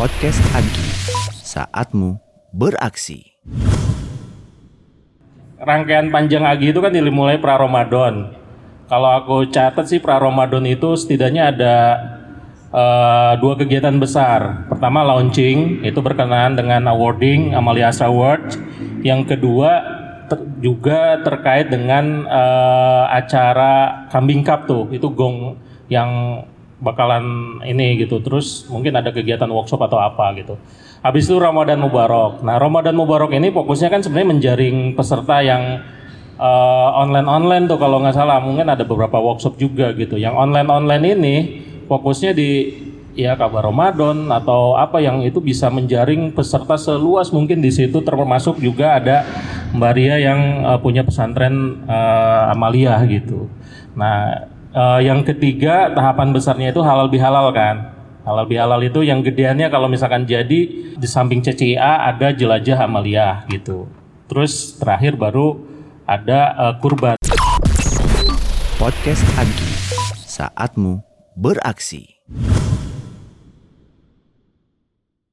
Podcast Agi, saatmu beraksi. rangkaian panjang Agi itu kan dimulai pra Ramadan. Kalau aku catat sih pra Ramadan itu setidaknya ada eh, dua kegiatan besar. Pertama launching itu berkenaan dengan awarding Amalia Astra Award. Yang kedua ter- juga terkait dengan eh, acara Kambing Cup tuh. Itu gong yang bakalan ini gitu. Terus mungkin ada kegiatan workshop atau apa gitu. Habis itu Ramadan Mubarak. Nah, Ramadan Mubarak ini fokusnya kan sebenarnya menjaring peserta yang eh, online-online tuh kalau nggak salah. Mungkin ada beberapa workshop juga gitu. Yang online-online ini fokusnya di ya kabar Ramadan atau apa yang itu bisa menjaring peserta seluas mungkin di situ termasuk juga ada Mbak Ria yang eh, punya pesantren eh, Amalia gitu. Nah, eh, yang ketiga tahapan besarnya itu halal bihalal kan. Halal bihalal itu yang gedeannya kalau misalkan jadi di samping CCA ada jelajah Amalia gitu. Terus terakhir baru ada eh, kurban. Podcast Agi, saatmu beraksi.